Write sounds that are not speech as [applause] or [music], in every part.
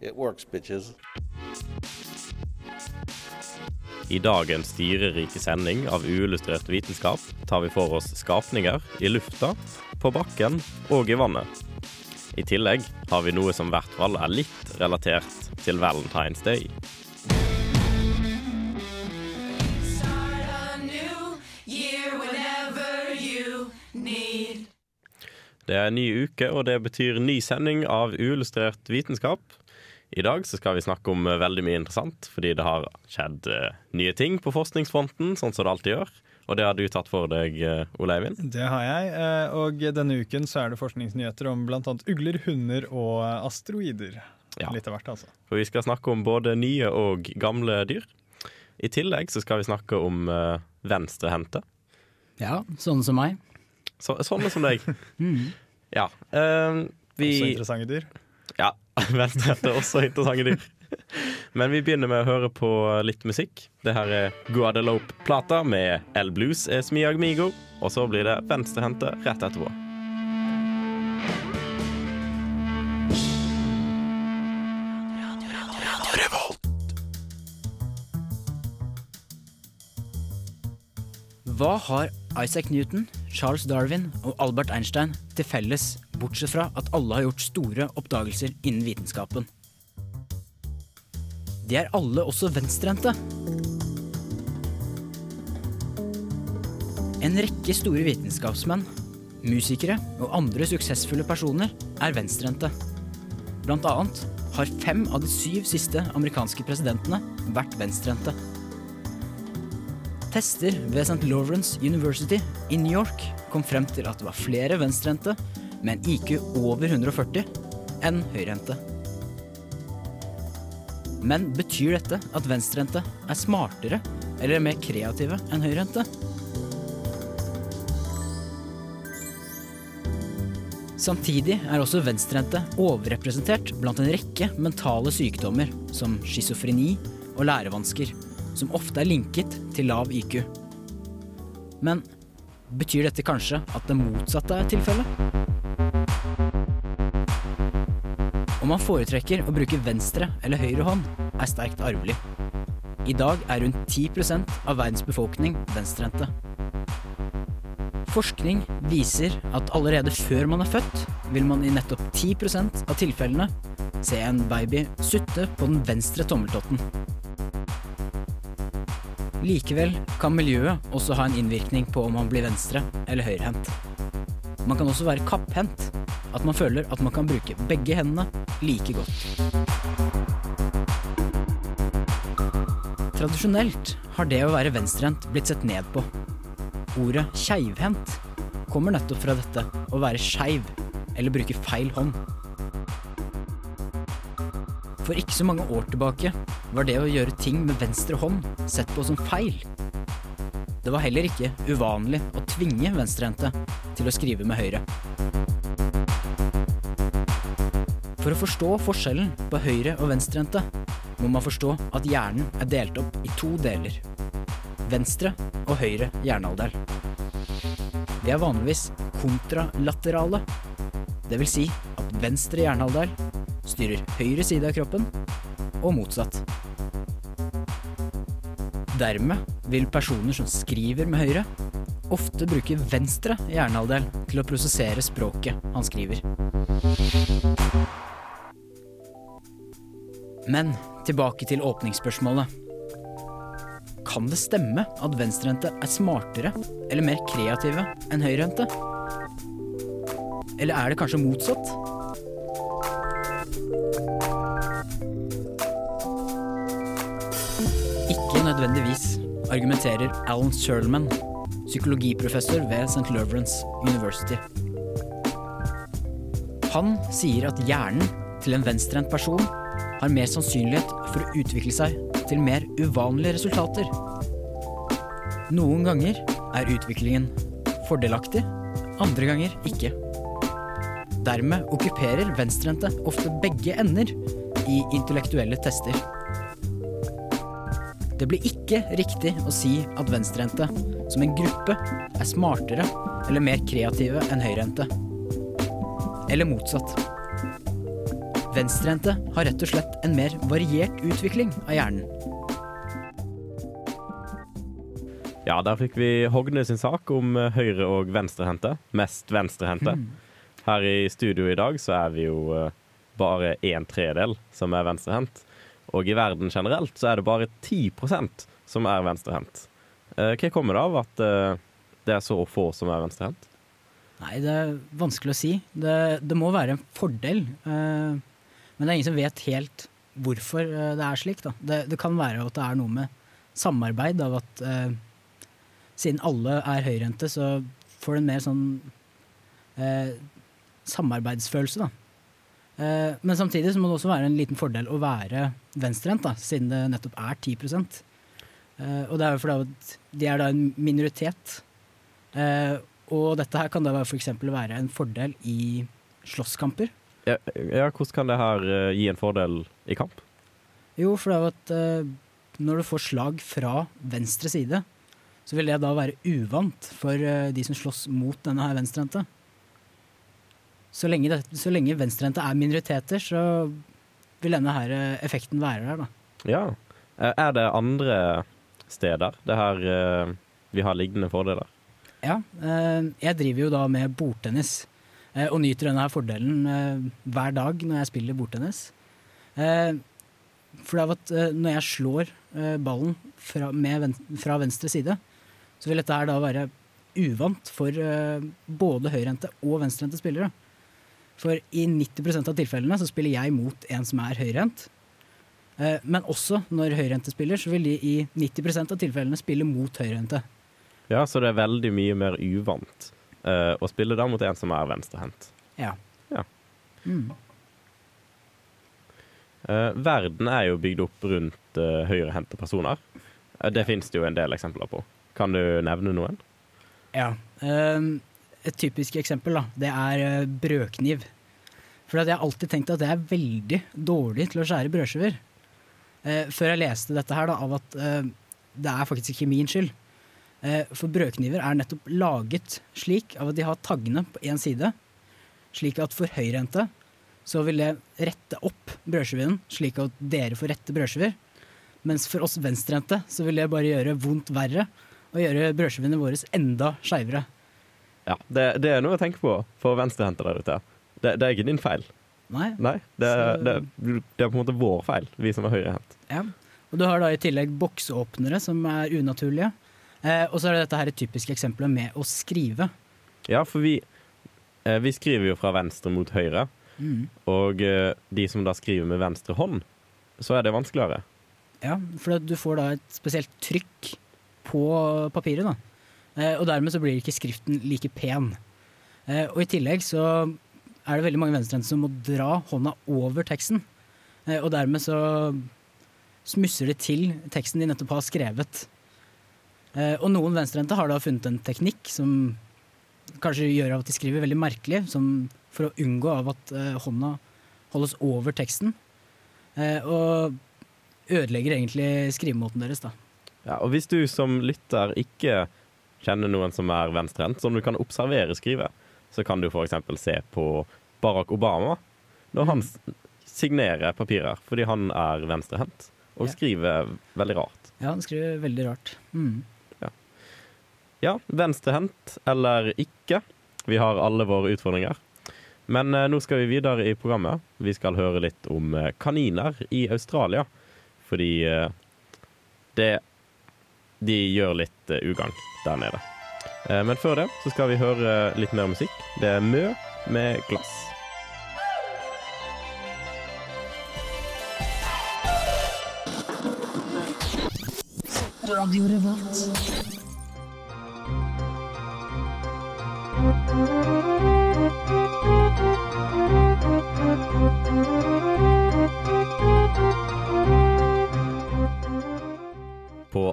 it works, bitches. I dagens dyrerike sending av uillustrert vitenskap tar vi for oss skapninger i lufta, på bakken og i vannet. I tillegg har vi noe som i hvert fall er litt relatert til Valentine's Day. Det er en ny uke, og det betyr ny sending av uillustrert vitenskap. I dag så skal vi snakke om eh, veldig mye interessant, fordi det har skjedd eh, nye ting på forskningsfronten, sånn som det alltid gjør. Og det har du tatt for deg, eh, Ole Eivind. Det har jeg, eh, og denne uken så er det forskningsnyheter om bl.a. ugler, hunder og asteroider. Ja. Litt av hvert, altså. For vi skal snakke om både nye og gamle dyr. I tillegg så skal vi snakke om uh, venstrehendte. Ja, sånne som meg. Så, sånne som deg. [laughs] Ja. Uh, vi Også interessante dyr. Ja, [laughs] venstrehendte er også interessante dyr. Men vi begynner med å høre på litt musikk. Det her er Guadeloupe-plata med El Blues es mi amigo. Og så blir det venstrehendte rett etterpå. Hva har Isaac Newton, Charles Darwin og Albert Einstein til felles, bortsett fra at alle har gjort store oppdagelser innen vitenskapen? De er alle også venstrehendte. En rekke store vitenskapsmenn, musikere og andre suksessfulle personer er venstrehendte. Blant annet har fem av de syv siste amerikanske presidentene vært venstrehendte. Tester ved St. Lawrence University i New York kom frem til at det var flere venstrehendte med en IQ over 140 enn høyrehendte. Men betyr dette at venstrehendte er smartere eller mer kreative enn høyrehendte? Samtidig er også venstrehendte overrepresentert blant en rekke mentale sykdommer som schizofreni og lærevansker, som ofte er linket til lav IQ. Men betyr dette kanskje at det motsatte er tilfellet? Om man foretrekker å bruke venstre eller høyre hånd, er sterkt arvelig. I dag er rundt 10 av verdens befolkning venstrehendte. Forskning viser at allerede før man er født, vil man i nettopp 10% av tilfellene se en baby sutte på den venstre tommeltotten. Likevel kan miljøet også ha en innvirkning på om man blir venstre- eller høyrehendt. Man kan også være kapphendt, at man føler at man kan bruke begge hendene like godt. Tradisjonelt har det å være venstrehendt blitt sett ned på. Ordet keivhendt kommer nettopp fra dette å være skeiv eller bruke feil hånd. For ikke så mange år tilbake var det å gjøre ting med venstre hånd sett på som feil. Det var heller ikke uvanlig å tvinge venstrehendte til å skrive med høyre. For å forstå forskjellen på høyre- og venstrehendte må man forstå at hjernen er delt opp i to deler. Venstre og høyre hjernehalvdel. De er vanligvis kontralaterale. Det vil si at venstre hjernehalvdel styrer høyre side av kroppen, og motsatt. Dermed vil personer som skriver med høyre, ofte bruke venstre hjernehalvdel til å prosessere språket han skriver. Men tilbake til åpningsspørsmålet. Kan det stemme at venstrehendte er smartere eller mer kreative enn høyrehendte? Eller er det kanskje motsatt? Nødvendigvis, argumenterer Alan Serlman, psykologiprofessor ved St. Lawrence University. Han sier at hjernen til en venstrehendt person har mer sannsynlighet for å utvikle seg til mer uvanlige resultater. Noen ganger er utviklingen fordelaktig, andre ganger ikke. Dermed okkuperer venstrehendte ofte begge ender i intellektuelle tester. Det blir ikke riktig å si at venstrehendte som en gruppe er smartere eller mer kreative enn høyrehendte. Eller motsatt. Venstrehendte har rett og slett en mer variert utvikling av hjernen. Ja, der fikk vi Hogne sin sak om eh, høyre- og venstrehendte. Mest venstrehendte. Her i studio i dag så er vi jo eh, bare en tredel som er venstrehendt. Og i verden generelt så er det bare 10 som er venstrehendt. Eh, Hva kommer det av at eh, det er så få som er venstrehendt? Nei, det er vanskelig å si. Det, det må være en fordel. eh, men det er ingen som vet helt hvorfor det er slik. Det, det kan være at det er noe med samarbeid, av at siden alle er høyrehendte, så får du en mer sånn samarbeidsfølelse, da. Eh, men samtidig så må det også være en liten fordel å være venstrehendt, siden det nettopp er 10 eh, Og det er jo fordi de er da en minoritet. Eh, og dette her kan da f.eks. være en fordel i slåsskamper. Ja, ja, hvordan kan det her gi en fordel i kamp? Jo, for det er jo at når du får slag fra venstre side, så vil det da være uvant for de som slåss mot denne her venstrehendte. Så lenge, det, så lenge venstrehendte er minoriteter, så vil denne her eh, effekten være der, da. Ja. Eh, Er det andre steder det her eh, vi har lignende fordeler? Ja, jeg driver jo da med bordtennis, og nyter denne her fordelen hver dag når jeg spiller bordtennis. For det er at når jeg slår ballen fra, med, ven- fra venstre side, så vil dette her da være uvant for både høyrehendte og venstrehendte spillere. For i 90% av tilfellene så spiller jeg mot en som er høyrehendt. Eh, Men også når høyrehendte spiller, så vil de i 90% av tilfellene spille mot høyrehendte. Ja, så det er veldig mye mer uvant eh, å spille da mot en som er venstrehendt. Ja. Ja. Mm. Eh, verden er jo bygd opp rundt uh, høyrehendte personer. det det finnes det jo en del eksempler på. Kan du nevne noen? Ja. Et typisk eksempel da, det er eh, brødkniv. For jeg har alltid tenkt at jeg er veldig dårlig til å skjære brødskiver. Eh, før jeg leste dette her, da, av at eh, det er faktisk ikke min skyld. Eh, for brødkniver er nettopp laget slik av at de har taggene på én side. Slik at for høyrehendte så vil det rette opp brødskiven, slik at dere får rette brødskiver. Mens for oss venstrehendte så vil det bare gjøre vondt verre og gjøre brødskivene våre enda skeivere. Ja, det, det er noe å tenke på for venstrehendte der ute. Det, det er ikke din feil. Nei. Nei, det, det er på en måte vår feil, vi som er høyrehendt. Ja. Og du har da i tillegg boksåpnere som er unaturlige. Eh, og så er det dette her et typisk eksempel med å skrive. Ja, for vi, eh, vi skriver jo fra venstre mot høyre, Mm. og eh, de som da skriver med venstre hånd, så er det vanskeligere. Ja, for du får da et spesielt trykk på papiret. da. Eh, og dermed så blir ikke skriften like pen. Eh, og i tillegg så er det veldig mange venstrehendte som må dra hånda over teksten. Eh, og dermed så smusser det til teksten de nettopp har skrevet. Og noen venstrehendte har da funnet en teknikk som kanskje gjør at de skriver veldig merkelig, for å unngå av at hånda holdes over teksten. Og ødelegger egentlig skrivemåten deres, da. Ja, og hvis du som lytter ikke kjenner noen som er venstrehendt, som du kan observere skrive, så kan du f.eks. se på Barack Obama når han signerer papirer, fordi han er venstrehendt og skriver veldig rart. Ja, han skriver veldig rart. Mm. Ja, venstrehendt eller ikke. Vi har alle våre utfordringer. Men eh, nå skal vi videre i programmet. Vi skal høre litt om eh, kaniner i Australia. Fordi eh, det De gjør litt eh, ugagn der nede. Eh, men før det så skal vi høre litt mer musikk. Det er Mø med glass. Radio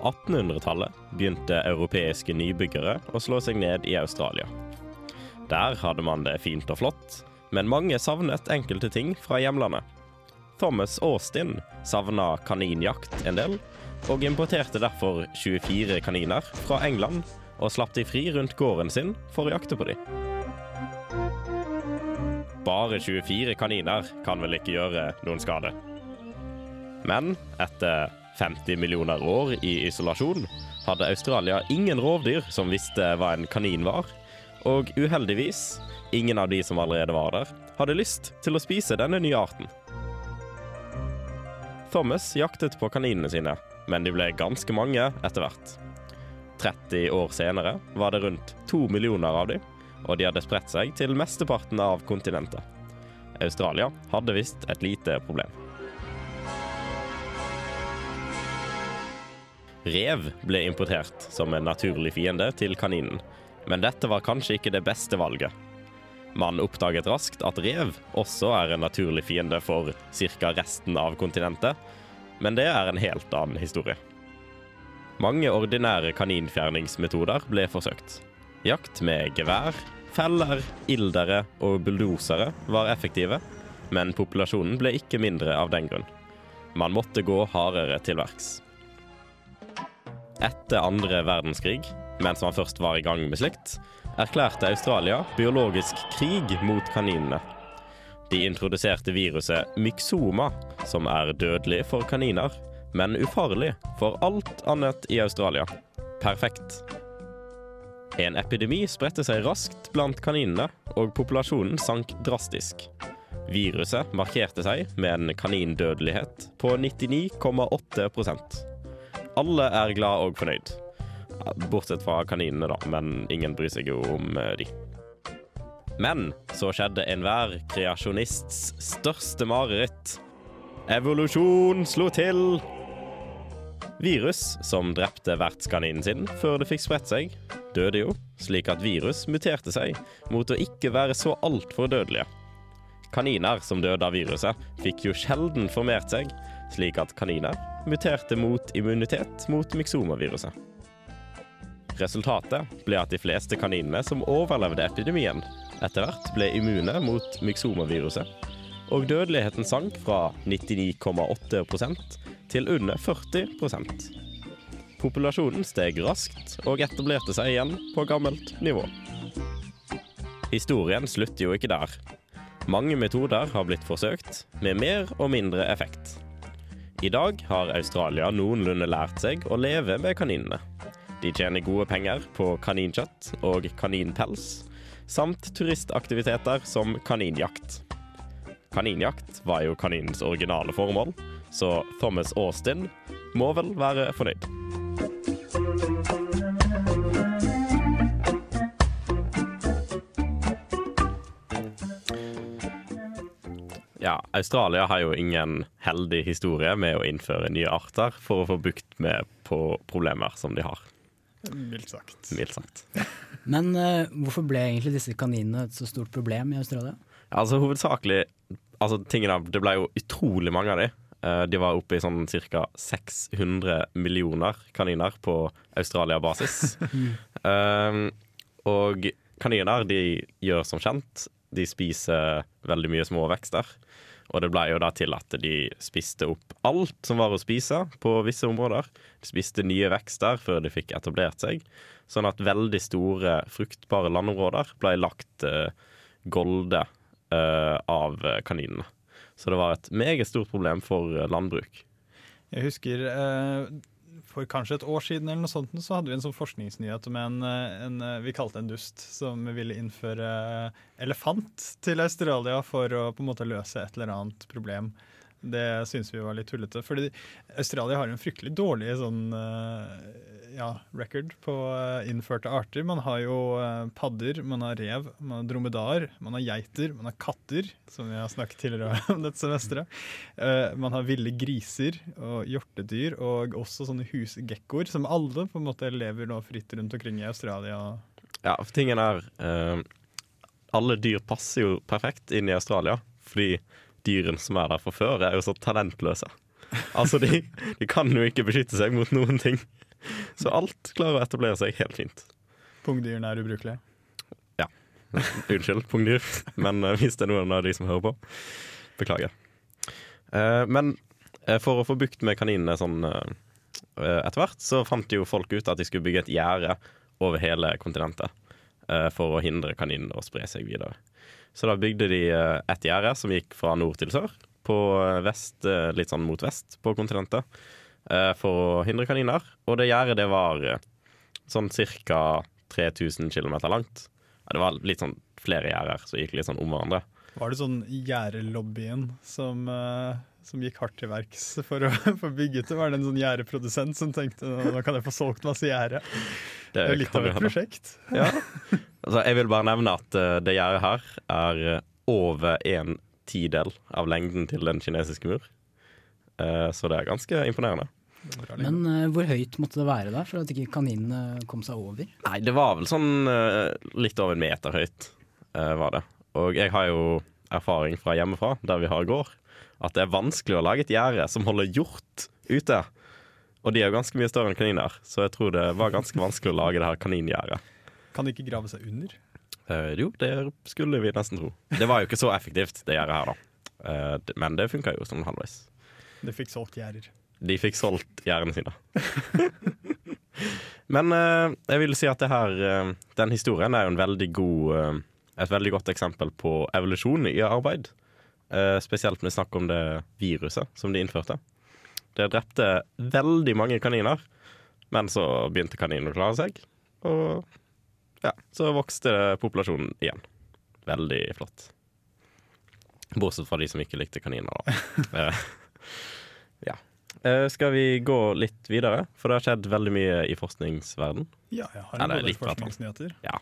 1800-tallet begynte europeiske nybyggere å slå seg ned i Australia. Der hadde man det fint og flott, men mange savnet enkelte ting fra hjemlandet. Thomas Austin savna kaninjakt en del, og importerte derfor 24 kaniner fra England og slapp de fri rundt gården sin for å jakte på dem. Bare 24 kaniner kan vel ikke gjøre noen skade. Men etter 50 millioner år i isolasjon hadde Australia ingen rovdyr som visste hva en kanin var, og uheldigvis, ingen av de som allerede var der, hadde lyst til å spise denne nye arten. Thomas jaktet på kaninene sine, men de ble ganske mange etter hvert. 30 år senere var det rundt to millioner av dem, og de hadde spredt seg til mesteparten av kontinentet. Australia hadde visst et lite problem. Rev ble importert som en naturlig fiende til kaninen, men dette var kanskje ikke det beste valget. Man oppdaget raskt at rev også er en naturlig fiende for ca. resten av kontinentet, men det er en helt annen historie. Mange ordinære kaninfjerningsmetoder ble forsøkt. Jakt med gevær, feller, ildere og bulldosere var effektive, men populasjonen ble ikke mindre av den grunn. Man måtte gå hardere til verks. Etter andre verdenskrig, mens man først var i gang med slikt, erklærte Australia biologisk krig mot kaninene. De introduserte viruset myxoma, som er dødelig for kaniner, men ufarlig for alt annet i Australia. Perfekt. En epidemi spredte seg raskt blant kaninene, og populasjonen sank drastisk. Viruset markerte seg med en kanindødelighet på 99,8 Alle er glad og fornøyd. Bortsett fra kaninene, da, men ingen bryr seg jo om eh, de. Men så skjedde enhver kreasjonists største mareritt. Evolusjon slo til! Virus som drepte vertskaninen sin før det fikk spredt seg, døde jo, slik at virus muterte seg mot å ikke være så altfor dødelige. Kaniner som døde av viruset, fikk jo sjelden formert seg, slik at kaniner muterte mot immunitet mot myksomaviruset. Resultatet ble at de fleste kaninene som overlevde epidemien, etter hvert ble immune mot myksomaviruset, og dødeligheten sank fra 99,8% til under 40% Populasjonen steg raskt og etablerte seg igjen på gammelt nivå. Historien slutter jo ikke der. Mange metoder har blitt forsøkt, med mer og mindre effekt. I dag har Australia noenlunde lært seg å leve med kaninene. De tjener gode penger på kaninkjøtt og kaninpels, samt turistaktiviteter som kaninjakt. Kaninjakt var jo kaninens originale formål, så Thomas Austin må vel være fornøyd. Ja, Australia har jo ingen heldig historie med å innføre nye arter for å få bukt med på problemer som de har, Mildt sagt. mildt sagt. [laughs] Men uh, hvorfor ble egentlig disse kaninene et så stort problem i Australia? Altså hovedsakelig altså, tingene, Det ble jo utrolig mange av de. Uh, De var oppe i sånn ca. 600 millioner kaniner på Australia-basis. uh, [laughs] og kaniner de gjør som kjent De spiser veldig mye små vekster. Og det ble jo da til at de spiste opp alt som var å spise på visse områder. De spiste nye vekster før de fikk etablert seg. Sånn at veldig store, fruktbare landområder ble lagt uh, golde uh, av kaninene. Så det var et meget stort problem for eh, landbruk. Jeg husker eh, for kanskje et år siden eller noe sånt, så hadde vi en sånn forskningsnyhet om en, eh, en eh, vi kalte en dust, som ville innføre elefant til Australia for å på en måte løse et eller annet problem. Det syns vi var litt tullete. Fordi Australia har en fryktelig dårlig sånn eh, ja, record på eh, innførte arter. Man har jo eh, padder, man har rev, man har dromedar, man har geiter, man har katter, som vi har snakket tidligere [laughs] om dette semesteret. Man har ville griser og hjortedyr, og også sånne husgekkoer, som alle på en måte lever nå fritt rundt omkring i Australia. Ja, for tingen er uh, Alle dyr passer jo perfekt inn i Australia, fordi dyrene som er der fra før, er jo så talentløse. Altså, de, de kan jo ikke beskytte seg mot noen ting. Så alt klarer å etablere seg helt fint. Pungdyrene er ubrukelige. Ja. Unnskyld, pungdyr, men eh, hvis det er noen av de som hører på, beklager. Eh, men eh, for å få bukt med kaninene sånn etter hvert, så fant jo folk ut at de skulle bygge et gjerde over hele kontinentet for å hindre kaninene å spre seg videre. Så da bygde de eh, et gjerde som gikk fra nord til sør, på eh, vest, eh, litt sånn mot vest på kontinentet, for å hindre kaniner. Og det gjerdet det var sånn ca. 3000 km langt. Det var litt sånn flere gjerder som gikk litt sånn om hverandre. Var det sånn gjerdelobbyen som, som gikk hardt til verks for å [laughs] få bygget det? Var det en sånn gjerdeprodusent som tenkte nå kan jeg få solgt masse gjerde? Det er jo litt av et prosjekt. Ja. [laughs] Altså, jeg vil bare nevne at uh, det gjerdet her er eh, over en tidel av lengden til den kinesiske mur. Uh, så det er ganske imponerende. Men uh, hvor høyt måtte det være da, for at ikke kaninene kom seg over? Nei, det var vel sånn litt over en meter høyt, var det. Og jeg har jo erfaring fra hjemmefra, der vi har gård, at det er vanskelig å lage et gjerde som holder hjort ute. Og de er jo ganske mye større enn kaniner, så jeg tror det var ganske vanskelig å lage det her kaningjerdet. Kan de ikke grave seg under? Eh, jo, det skulle vi nesten tro. Det var jo ikke så effektivt, det gjerdet her, da. Eh, men det funka jo sånn halvveis. De fikk solgt gjerder. De fikk solgt gjerdene sine. [laughs] Men eh, jeg vil si at det her, eh, den historien er jo en veldig god, eh, et veldig godt eksempel på evolusjon i arbeid. Eh, spesielt med snakk om det viruset som de innførte. Det drepte veldig mange kaniner, men så begynte kaninene å klare seg. Og ja, så vokste populasjonen igjen. Veldig flott. Bortsett fra de som ikke likte kaniner, da. [laughs] Eh, ja. Eh, skal vi gå litt videre? For det har skjedd veldig mye i forskningsverden. Ja, jeg har jo litt forskningsnyheter. Ja,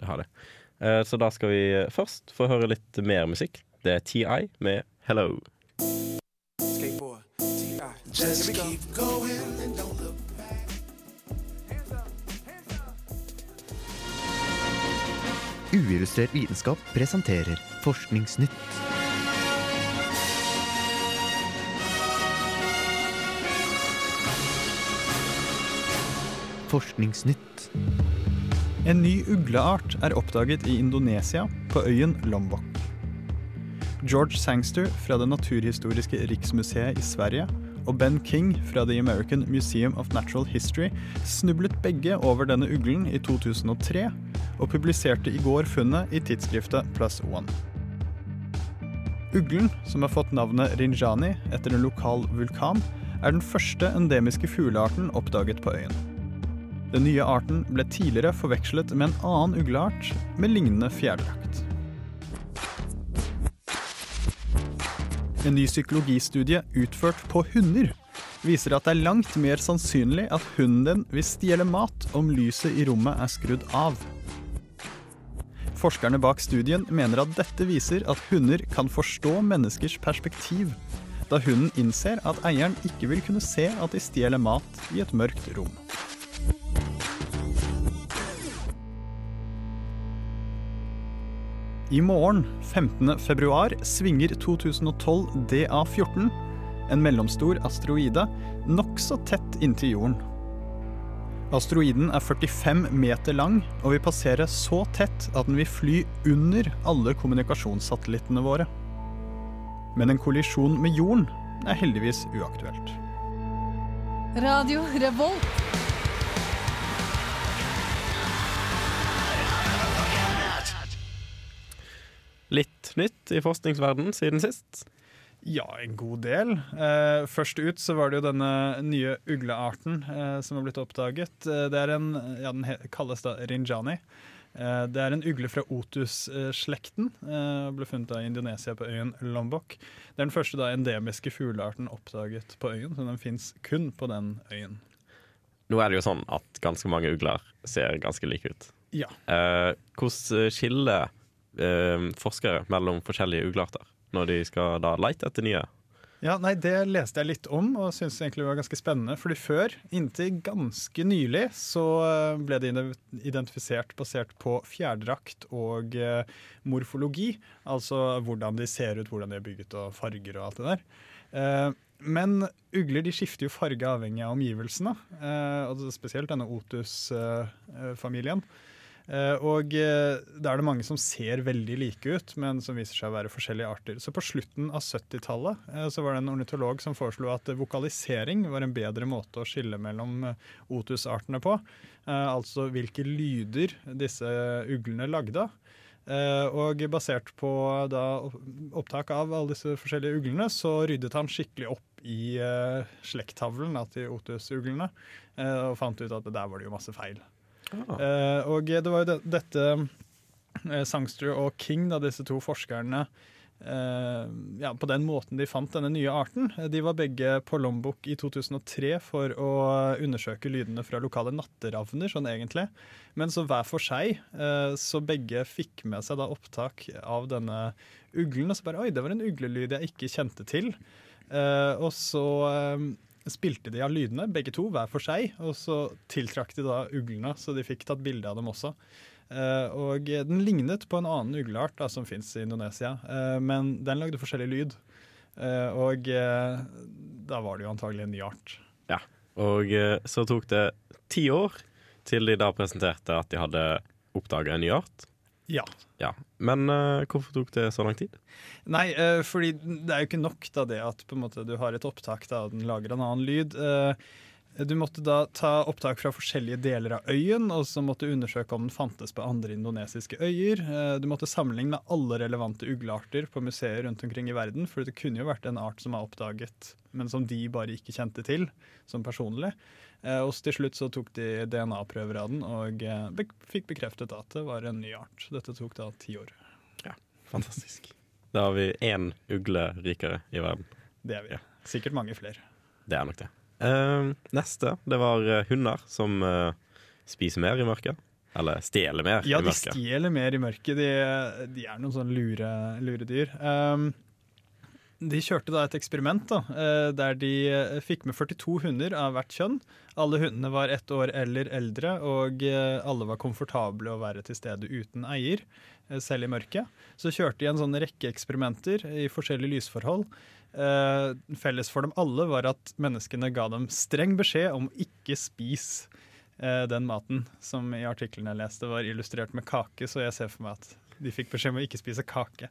det har det. Eh, så da skal vi først få høre litt mer musikk. Det er TI med 'Hello'. Uillustrert vitenskap presenterer Forskningsnytt. Forskningsnytt. En ny ugleart er oppdaget i Indonesia, på øyen Lombok. George Sangster fra det naturhistoriske riksmuseet i Sverige og Ben King fra The American Museum of Natural History snublet begge over denne uglen i 2003, og publiserte i går funnet i tidsskriftet Plus One. Uglen, som har fått navnet rinjani etter en lokal vulkan, er den første endemiske fuglearten oppdaget på øyen. Den nye arten ble tidligere forvekslet med en annen ugleart med lignende fjærdrakt. En ny psykologistudie utført på hunder viser at det er langt mer sannsynlig at hunden din vil stjele mat om lyset i rommet er skrudd av. Forskerne bak studien mener at dette viser at hunder kan forstå menneskers perspektiv, da hunden innser at eieren ikke vil kunne se at de stjeler mat i et mørkt rom. I morgen, 15. februar, svinger 2012 DA14, en mellomstor asteroide, nokså tett inntil jorden. Asteroiden er 45 meter lang og vil passere så tett at den vil fly under alle kommunikasjonssatellittene våre. Men en kollisjon med jorden er heldigvis uaktuelt. Radio Revolt. Litt nytt i forskningsverdenen siden sist. Ja, en god del. Eh, først ut så var det jo denne nye uglearten eh, som har blitt oppdaget. Eh, det er en, ja, Den kalles da rinjani. Eh, det er en ugle fra otus-slekten. Eh, ble funnet i Indonesia på øyen Lombok. Det er den første da endemiske fuglearten oppdaget på øyen, så den fins kun på den øyen. Nå er det jo sånn at ganske mange ugler ser ganske like ut. Ja. Eh, hvordan skiller forskere mellom forskjellige uglearter når de skal da leite etter nye? Ja, nei, Det leste jeg litt om og syntes egentlig var ganske spennende. Fordi før, inntil ganske nylig, så eh, ble det identifisert basert på fjærdrakt og eh, morfologi. Altså hvordan de ser ut, hvordan de er bygget og farger og alt det der. Eh, Men ugler de skifter jo farge avhengig av omgivelsene, og spesielt denne otus-familien. Eh, og eh, da er det mange som ser veldig like ut, men som viser seg å være forskjellige arter. Så på slutten av 70-tallet eh, så var det en ornitolog som foreslo at vokalisering var en bedre måte å skille mellom otusartene på. Altså hvilke lyder disse uglene lagde. Og basert på opptak av alle disse forskjellige uglene, så ryddet han skikkelig opp i slekttavlen til otusuglene, og fant ut at der var det jo masse feil. Eh, og det var jo det, dette eh, Sangster og King, da, disse to forskerne, eh, ja, på den måten de fant denne nye arten. De var begge på Lombok i 2003 for å undersøke lydene fra lokale natteravner, sånn egentlig. Men så hver for seg, så begge fikk med seg da opptak av denne uglen. Og så bare Oi, det var en uglelyd jeg ikke kjente til. Og så spilte de av lydene, begge to, hver for seg. Og så tiltrakk de da uglene, så de fikk tatt bilde av dem også. Uh, og den lignet på en annen ugleart da, som fins i Indonesia, uh, men den lagde forskjellig lyd. Uh, og da var det jo antagelig en ny art. Ja. Og så tok det ti år til de da presenterte at de hadde oppdaga en ny art. Ja. Ja. Men uh, hvorfor tok det så lang tid? Nei, uh, fordi det er jo ikke nok da det at måte, du har et opptak da, og den lager en annen lyd. Eh, du måtte da ta opptak fra forskjellige deler av øyen, og så måtte du undersøke om den fantes på andre indonesiske øyer. Eh, du måtte sammenligne med alle relevante uglearter på museer rundt omkring i verden, for det kunne jo vært en art som er oppdaget, men som de bare ikke kjente til som personlig. Eh, og til slutt så tok de DNA-prøver av den, og eh, be fikk bekreftet at det var en ny art. Dette tok da ti år. Ja, Fantastisk. Da har vi én ugle rikere i verden. Det er vi. Sikkert mange flere. Det er nok det. Eh, neste, det var eh, hunder som uh, spiser mer i mørket. Eller stjeler mer Ja, i de stjeler mer i mørket. De, de er noen sånne lure, luredyr. Um, de kjørte da et eksperiment da, eh, der de fikk med 42 hunder av hvert kjønn. Alle hundene var ett år eller eldre, og alle var komfortable å være til stede uten eier, selv i mørket. Så kjørte de en sånn rekke eksperimenter i forskjellige lysforhold. Eh, felles for dem alle var at menneskene ga dem streng beskjed om ikke spis uh, den maten som i artikkelen jeg leste var illustrert med kake, så jeg ser for meg at de fikk beskjed om å ikke spise kake.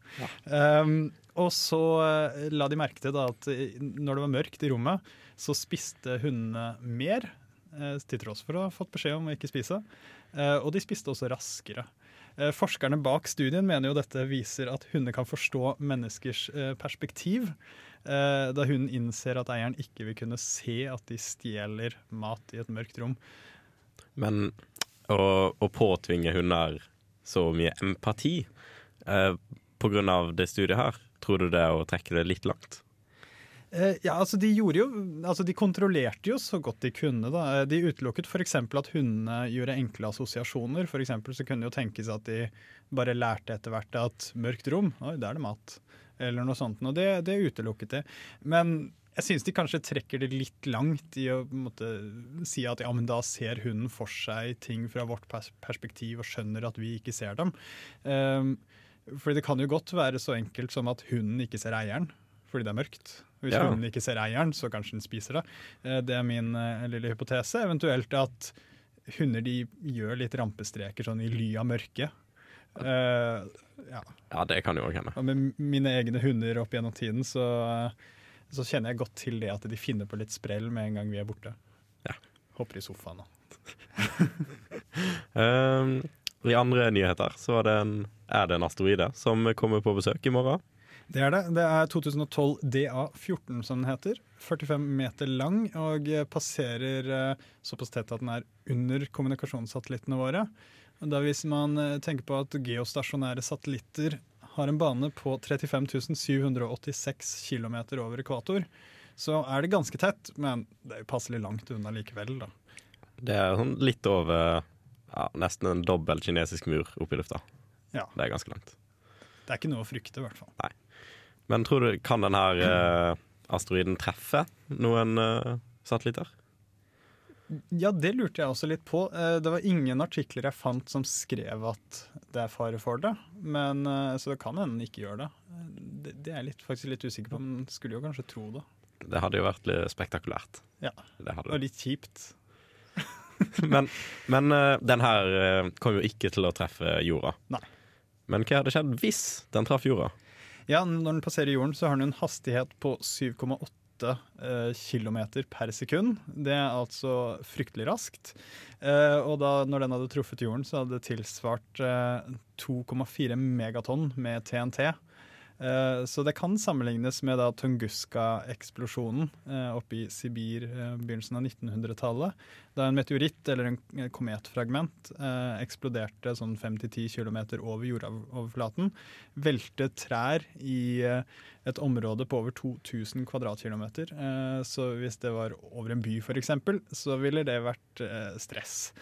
Um, og så uh, la de merke til da at når det var mørkt i rommet, så spiste hundene mer, til tross for å ha fått beskjed om å ikke spise. Og de spiste også raskere. Forskerne bak studien mener jo dette viser at hunder kan forstå menneskers perspektiv, da hunden innser at eieren ikke vil kunne se at de stjeler mat i et mørkt rom. Men å, å påtvinge hunder så mye empati eh, av det studiet her, tror du det er å trekke det litt langt? Eh, ja, altså de gjorde jo Altså de kontrollerte jo så godt de kunne. da. Eh, De utelukket f.eks. at hundene gjorde enkle assosiasjoner. For så kunne det jo tenkes at de bare lærte etter hvert at mørkt rom, oi, der er det mat. Eller noe sånt. Og det, det utelukket det. Men jeg syns de kanskje trekker det litt langt i å måtte, si at ja, men da ser hunden for seg ting fra vårt perspektiv og skjønner at vi ikke ser dem. Um, for det kan jo godt være så enkelt som at hunden ikke ser eieren fordi det er mørkt. Hvis Ja. hunden ikke ser eieren, så kanskje den spiser det. Eh, Det er min eh, lille hypotese. Eventuelt at hunder de gjør litt rampestreker sånn i ly av mørket. Eh, ja. Ja, det kan jo òg hende. Og med mine egne hunder opp gjennom tiden, så, så kjenner jeg godt til det at de finner på litt sprell med en gang vi er borte. Ja. Hopper i sofaen og Um, [laughs] I andre nyheter så er det en, er det en asteroide som kommer på besøk i morgen. Det er det. Det er 2012 DA14 som den heter. 45 meter lang og passerer eh, såpass tett at den er under kommunikasjonssatellittene våre. Da Hvis man eh, tenker på at geostasjonære satellitter har en bane på 35 786 km over ekvator, så er det ganske tett, men det er jo passelig langt unna likevel. da. Det er sånn litt over ja, nesten en dobbel kinesisk mur oppe i lufta. Ja. Det er ganske langt. Det er ikke noe å frykte, i hvert fall. Men tror du, kan denne eh, asteroiden treffe noen eh, satellitter? Ja, det lurte jeg også litt på. Eh, Det var ingen artikler jeg fant som skrev at det er fare for det. Men, eh, så det kan hende den ikke gjør det. Eh, Det, det er jeg litt, faktisk litt usikker på, men skulle jo kanskje tro det. Det hadde jo vært litt spektakulært. Ja. Det Og litt kjipt. [laughs] Men, men den her kom jo ikke til å treffe jorda. Nei. Men hva hadde skjedd hvis den traff jorda? Ja, når den passerer jorden, så har den en hastighet på 7,8 eh, km per sekund. Det er altså fryktelig raskt. Eh, og da når den hadde truffet jorden, så hadde det tilsvart eh, 2,4 megatonn med TNT. Eh, så det kan sammenlignes med Tunguska-eksplosjonen eh, oppe i Sibir eh, begynnelsen av 1900-tallet. Da en meteoritt eller en en kometfragment eksploderte sånn 5-10 km over jordoverflaten. Velte trær i et område på over 2000 kvadratkilometer. Så hvis det var over en by f.eks., så ville det vært stress.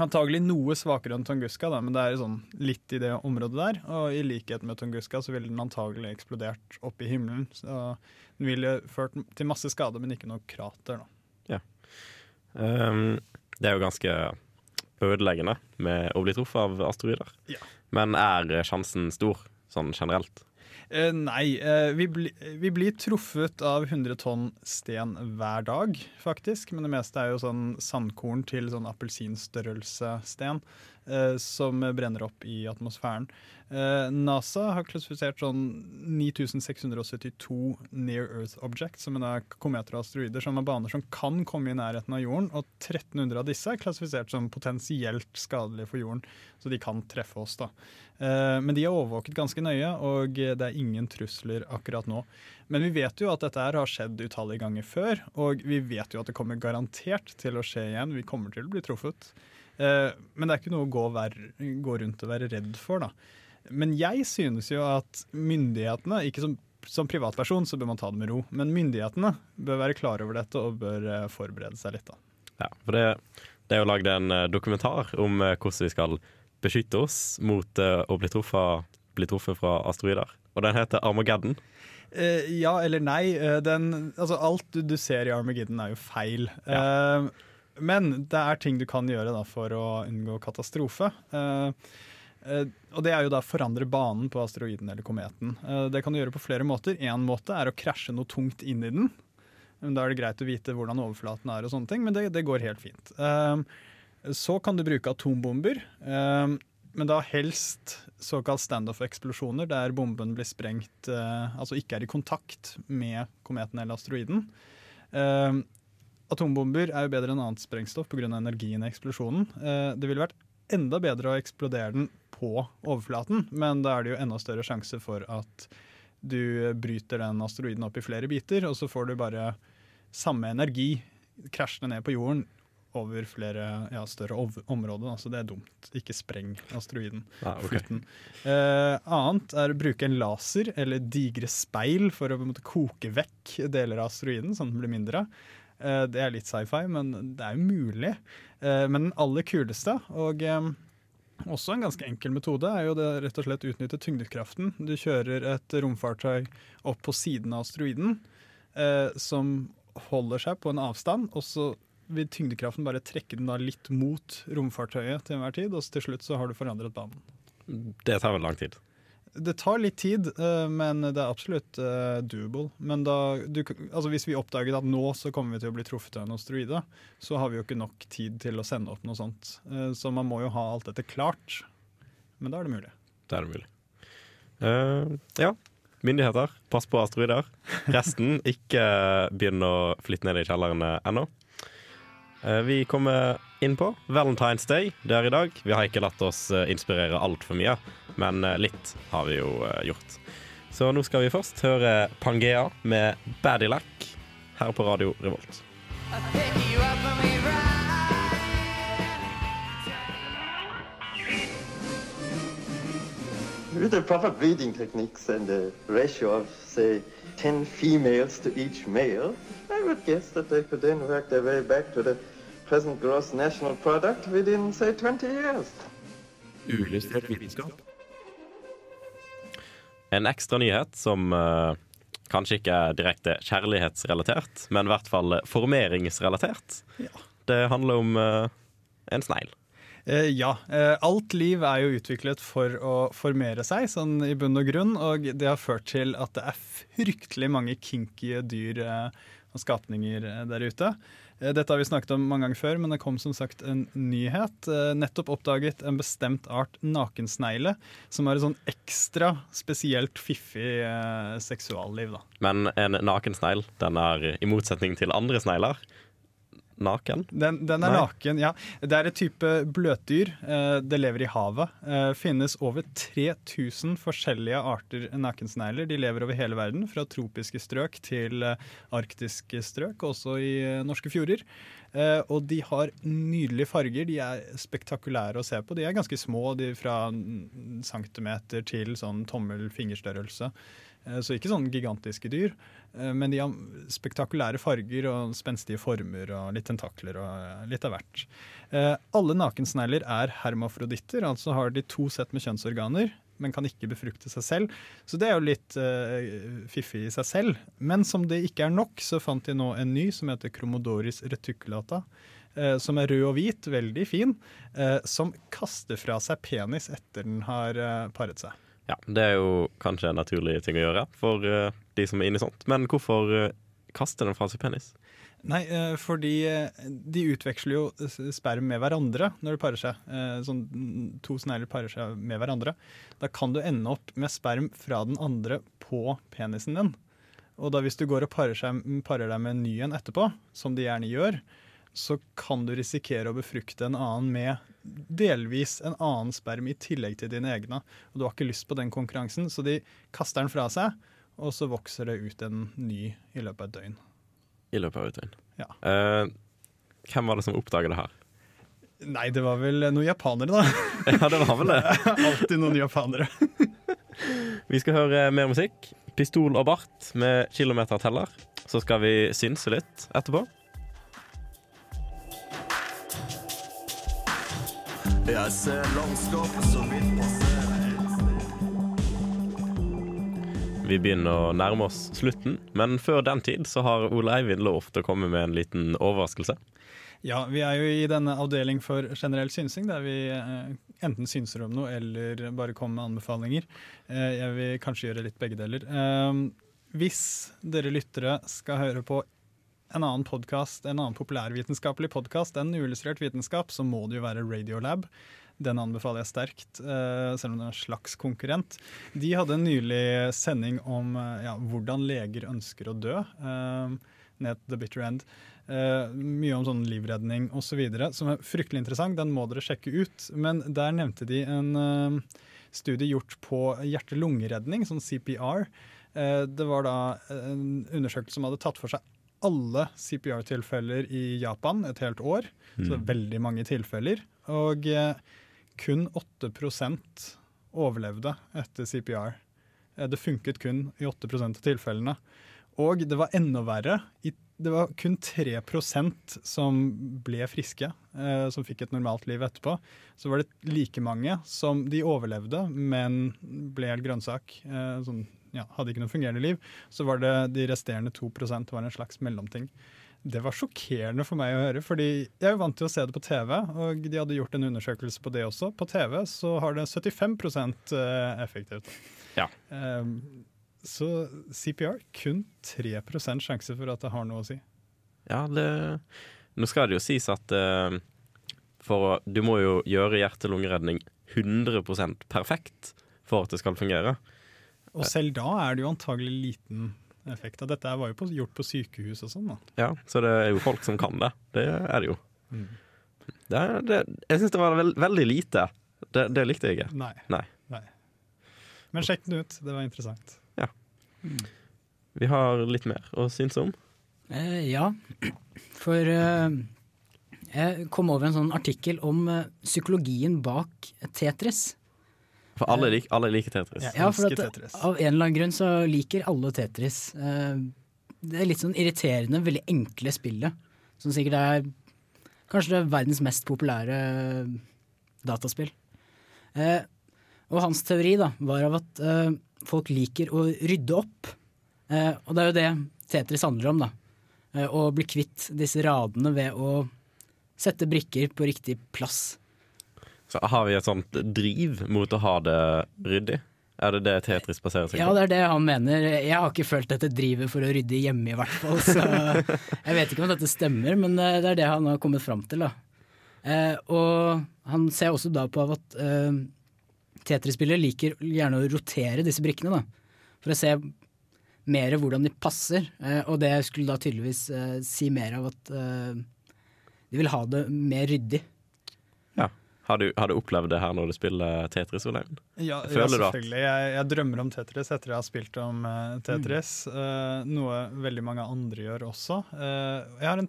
Antagelig noe svakere enn Tunguska, da, men det er sånn litt i det området der. Og i likhet med Tunguska så ville den antagelig eksplodert opp i himmelen. Så den ville ført til masse skade, men ikke noe krater. da. Um, det er jo ganske ødeleggende med å bli truffet av asteroider. Ja. Men er sjansen stor, sånn generelt? Eh, nei, eh, vi, bli, vi blir truffet av 100 tonn sten hver dag, faktisk. Men det meste er jo sånn sandkorn til sånn appelsinstørrelse sten eh, som brenner opp i atmosfæren. Eh, NASA har klassifisert sånn 9672 near Earth objects, som er kometer og asteroider, som er baner som kan komme i nærheten av jorden. Og 1300 av disse er klassifisert som potensielt skadelige for jorden, så de kan treffe oss. da. Eh, Men de er overvåket ganske nøye, og det er ingen trusler akkurat nå. Men vi vet jo at dette her har skjedd utallige ganger før, og vi vet jo at det kommer garantert til å skje igjen. Vi kommer til å bli truffet. Eh, Men det er ikke noe å gå, gå rundt og være redd for, da. Men jeg synes jo at myndighetene, ikke som, som privatperson så bør man ta det med ro, men myndighetene bør være klar over dette og bør eh, forberede seg litt. da. Ja, for det, det er jo lagd en eh, dokumentar om hvordan vi skal beskytte oss mot å bli truffet, bli truffet fra asteroider. Og den heter Armageddon. Eh, ja eller nei. Den, altså alt du, du ser i Armageddon er jo feil. Eh, men det er ting du kan gjøre da, for å unngå katastrofe. Uh, og det er jo da forandre banen på asteroiden eller kometen. Uh, det kan du gjøre på flere måter. Én måte er å krasje noe tungt inn i den. Da er det greit å vite hvordan overflaten er, og sånne ting, men det, det går helt fint. Uh, så kan du bruke atombomber. men da helst såkalt standoff-eksplosjoner, der bomben blir sprengt, altså ikke er i kontakt med kometen eller asteroiden. Atombomber er jo bedre enn annet sprengstoff pga. energien i eksplosjonen. Eh, det ville vært enda bedre å eksplodere den på overflaten, men da er det jo enda større sjanse for at du bryter den asteroiden opp i flere biter, og så får du bare samme energi krasjende ned på jorden over flere ja, større områder. Da. Så det er dumt. Ikke spreng asteroiden. Ah, okay. Eh, annet er å bruke en laser eller digre speil for å måte, koke vekk deler av asteroiden, sånn at den blir mindre. Eh, det er litt sci-fi, men det er jo mulig. Eh, men den aller kuleste, og eh, også en ganske enkel metode, er jo det rett og slett utnytte tyngdekraften. Du kjører et romfartøy opp på siden av asteroiden, eh, som holder seg på en avstand, og så vil tyngdekraften bare trekke den da litt mot romfartøyet til enhver tid, og til slutt så har du forandret banen. Det tar vel lang tid. Det tar litt tid, eh, men det er absolutt eh, doable. Men da, du, altså hvis vi oppdaget at nå så kommer vi til å bli truffet av en asteroide, så har vi jo ikke nok tid til å sende opp noe sånt. Eh, så man må jo ha alt dette klart. Men da er det mulig. Det er det mulig. Uh, ja. Myndigheter, pass på asteroider. Resten, ikke begynn å flytte ned i kjellerne ennå. Uh, vi kommer inn på Valentine's Day. Det er i dag. Vi har ikke latt oss eh, inspirere altfor mye, men eh, litt har vi jo eh, gjort. Så nå skal vi først høre Pangea med Badilac her på Radio Revolt. With the proper breeding techniques and a ratio of, say, 10 females to each male, I would guess that they could then work their way back to the present gross national product within, say, 20 years. Uillustrert vitenskap. En ekstra nyhet som uh, kanskje ikke er direkte kjærlighetsrelatert, men i hvert fall formeringsrelatert. Ja. Det handler om uh, en snegl. Uh, ja. Alt liv er jo utviklet for å formere seg, sånn i bunn og grunn. Og det har ført til at det er fryktelig mange kinky dyr og skapninger der ute. Eh, Dette har vi snakket om mange ganger før, men det kom som sagt en nyhet. Eh, Nettopp oppdaget en bestemt art nakensnegle, som har et sånn ekstra spesielt fiffig eh, seksualliv. da. Men en nakensnegl, den er i motsetning til andre snegler naken. Den, den er Nei. naken, ja. Det er et type bløtdyr. Eh, Det lever i havet. Det finnes over 3000 forskjellige arter nakensnegler. De lever over hele verden, fra tropiske strøk til eh, arktiske strøk, også i eh, norske fjorder. Eh, Og de har nydelige farger. De er spektakulære å se på. De er ganske små, de er fra centimeter til sånn tommel-fingerstørrelse. Eh, Så ikke sånn gigantiske dyr, eh, men de har spektakulære farger og spenstige former og litt tentakler og eh, litt av hvert. Eh, Alle nakensnegler er hermafroditter, altså har de to sett med kjønnsorganer, men kan ikke befrukte seg selv. Så det er jo litt uh, fiffig i seg selv. Men som det ikke er nok, så fant de nå en ny som heter Chromodoris reticulata. eh, Som er rød og hvit, veldig fin, eh, som kaster fra seg penis etter den har eh, paret seg. Ja, Det er jo kanskje en naturlig ting å gjøre for uh, de som er inne i sånt. Men hvorfor uh, kaster den fra seg penis? Nei, uh, fordi eh, de utveksler jo sperm med hverandre når de parer seg. Eh, Sånn to snegler parer seg med hverandre. Da kan du ende opp med sperm fra den andre på penisen din. Og da hvis du går og parer, seg, parer deg med en ny en etterpå, som de gjerne gjør, så kan du risikere å befrukte en annen med delvis en annen sperm i tillegg til dine egne. Og du har ikke lyst på den konkurransen, så de kaster den fra seg, og så vokser det ut en ny i løpet av et døgn. I løpet av et døgn. Ja. Uh, hvem var det som oppdaget det her? Nei, det var vel noen japanere, da. [laughs] Ja, det var vel det. [laughs] Alltid noen japanere. [laughs] Vi skal høre mer musikk. Pistol og bart med kilometerteller. Så skal vi synse litt etterpå. Jeg ser landskapet som vil passere Vi begynner å nærme oss slutten, men før den tid så har Ole Eivind lovt å komme med en liten overraskelse. Ja, vi er jo i denne avdeling for generell synsing, der vi eh, enten synser om noe eller bare kommer med anbefalinger. Eh, jeg vil kanskje gjøre litt begge deler. Eh, hvis dere lyttere skal høre på en annen podcast, en annen populærvitenskapelig podkast enn Uillustrert vitenskap, så må det jo være Radiolab. Den anbefaler jeg sterkt, eh, selv om det er en slags konkurrent. De hadde en nylig sending om eh, ja, hvordan leger ønsker å dø. ned ned The Bitter End. Eh, mye om sånn livredning osv. som er fryktelig interessant. Den må dere sjekke ut. Men der nevnte de en eh, studie gjort på hjerte-lungeredning, sånn CPR. Eh, det var da en undersøkelse som hadde tatt for seg alle CPR-tilfeller i Japan et helt år. Så Mm. veldig mange tilfeller. Og eh, kun 8% overlevde etter CPR. Eh, Det funket kun i 8% av tilfellene. Og det var enda verre. Det var kun 3% som ble friske, eh, som fikk et normalt liv etterpå. Så var det like mange som de overlevde, men ble helt grønnsak. Sånn, ja, hadde ikke noe fungerende liv. Så var det de resterende 2% var en slags mellomting. Det var sjokkerende for meg å høre, fordi jeg er vant til å se det på TV, og de hadde gjort en undersøkelse på det også. På TV så har det 75% effektivt. Ja. Um, så CPR kun 3% sjanse for at det har noe å si. Ja, det Nå skal det jo sies at uh, for du må jo gjøre hjerte-lungeredning 100% perfekt for at det skal fungere. Og selv da er det jo antagelig liten effekt av dette. var jo på, gjort på sykehus og sånn. da. Ja, Så det er jo folk som kan det. Det er det jo. Mm. Det, er- det, jeg syns det var veld, veldig lite. Det, det likte jeg ikke. Nei. Nei. Nei. Men sjekk den ut, det var interessant. Ja. Vi har litt mer å synes om. Eh, ja, for eh, jeg kom over en sånn artikkel om eh, psykologien bak Tetris. For alle, lik, alle liker Tetris. Ja, for at, Av en eller annen grunn så liker alle Tetris. Eh, Det er litt sånn irriterende, veldig enkle spillet. Som sikkert er kanskje det verdens mest populære dataspill. Eh, og hans teori da, var av at eh, folk liker å rydde opp. Eh, og det er jo det Tetris handler om, da. Eh, å bli kvitt disse radene ved å sette brikker på riktig plass. Så har vi et sånt driv mot å ha det ryddig? Er det det Tetris baserer seg på? Ja, det er det han mener. Jeg har ikke følt dette drivet for å rydde hjemme, i hvert fall. Så [laughs] jeg vet ikke om dette stemmer, men eh, det er det han har kommet fram til. Eh, og han ser også da på at eh, Tetris-spillere liker gjerne å rotere disse brikkene, da. For å se mer hvordan de passer. Eh, og det skulle da tydeligvis si mer av at de vil ha det mer ryddig. Har du, har du opplevd det her når du spiller Tetris, Olein? Ja, ja selvfølgelig. Jeg, jeg drømmer om Tetris etter jeg har spilt om uh, Tetris. eh, noe veldig mange andre gjør også. Uh, jeg har en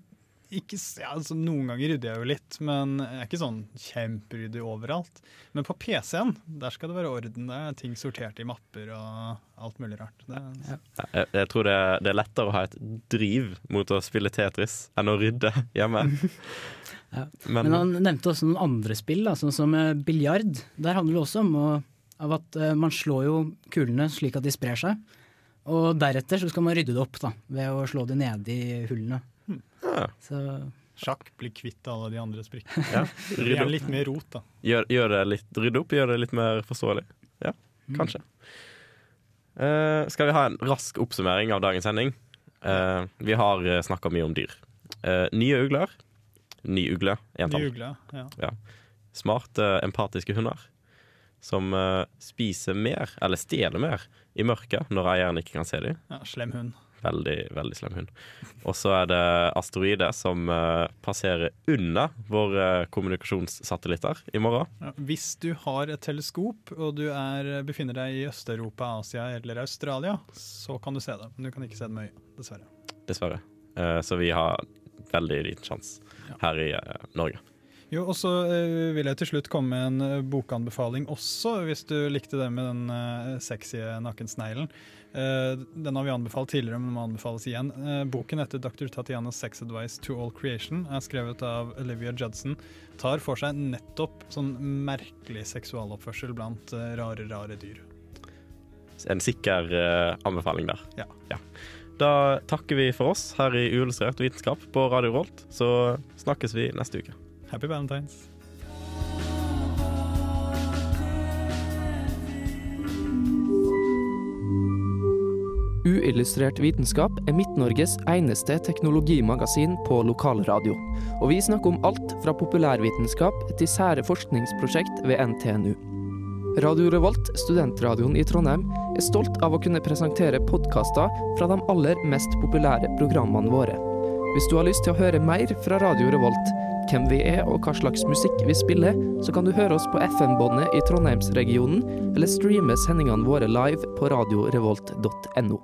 ikke, ja, altså, Noen ganger rydder jeg jo litt, men jeg er ikke sånn kjemperyddig overalt. Men på PC-en der skal det være orden. Det er ting sortert i mapper og alt mulig rart. Det, Jeg, jeg tror det, det er lettere å ha et driv mot å spille Tetris enn å rydde hjemme. [laughs] Ja. Men, Men, han nevnte også noen andre spill, da, sånn som eh, biljard. Der handler det også om å, av at eh, man slår jo kulene slik at de sprer seg. Og deretter så skal man rydde det opp da, ved å slå det nede i hullene. Ja. Så sjakk blir kvitt alle de andre sprikkene. [laughs] Ja, Det blir litt mer rot, da. Gjør, gjør det litt, rydde opp, gjør det litt mer forståelig. Ja, kanskje. Uh, skal vi ha en rask oppsummering av dagens sending? Uh, vi har uh, snakka mye om dyr. Uh, nye ugler. Ny ugle, Ny entall. ugle, ja. Ja. Smarte, empatiske hunder. Som eh, spiser mer, eller stjeler mer, i mørket når eieren ikke kan se dem. ja. Slem hund. Veldig, veldig slem hund. Og så er det asteroider som eh, passerer under våre kommunikasjonssatellitter i morgen. Ja, hvis du har et teleskop og du er, befinner deg i Øst-Europa, Asia eller Australia, så kan du se det. Men du kan ikke se det med øyet, dessverre. Dessverre. Eh, så vi har veldig liten sjanse her i eh, Norge. Jo, og så eh, vil jeg til slutt komme med en eh, bokanbefaling også, hvis du likte det med den eh, sexy nakensneglen. Eh, den har vi anbefalt tidligere, men må anbefales igjen. Boken etter Dr. Tatianas Sex Advice to All Creation, er skrevet av Olivia Judson. Tar for seg nettopp sånn merkelig seksualoppførsel blant rare, rare dyr. En sikker anbefaling der. Ja. Da takker vi for oss her i Uillustrert vitenskap på Radio Rolt. Så snakkes vi neste uke. Happy Valentines. Uillustrert vitenskap er Midt-Norges eneste teknologimagasin på lokalradio. Og vi snakker om alt fra populærvitenskap til sære forskningsprosjekt ved NTNU. Radio Revolt, studentradioen i Trondheim, er stolt av å kunne presentere podkaster fra de aller mest populære programmene våre. Hvis du har lyst til å høre mer fra Radio Revolt, hvem vi er og hva slags musikk vi spiller, så kan du høre oss på FM-båndet i Trondheimsregionen, eller streame sendingene våre live på radiorevolt.no.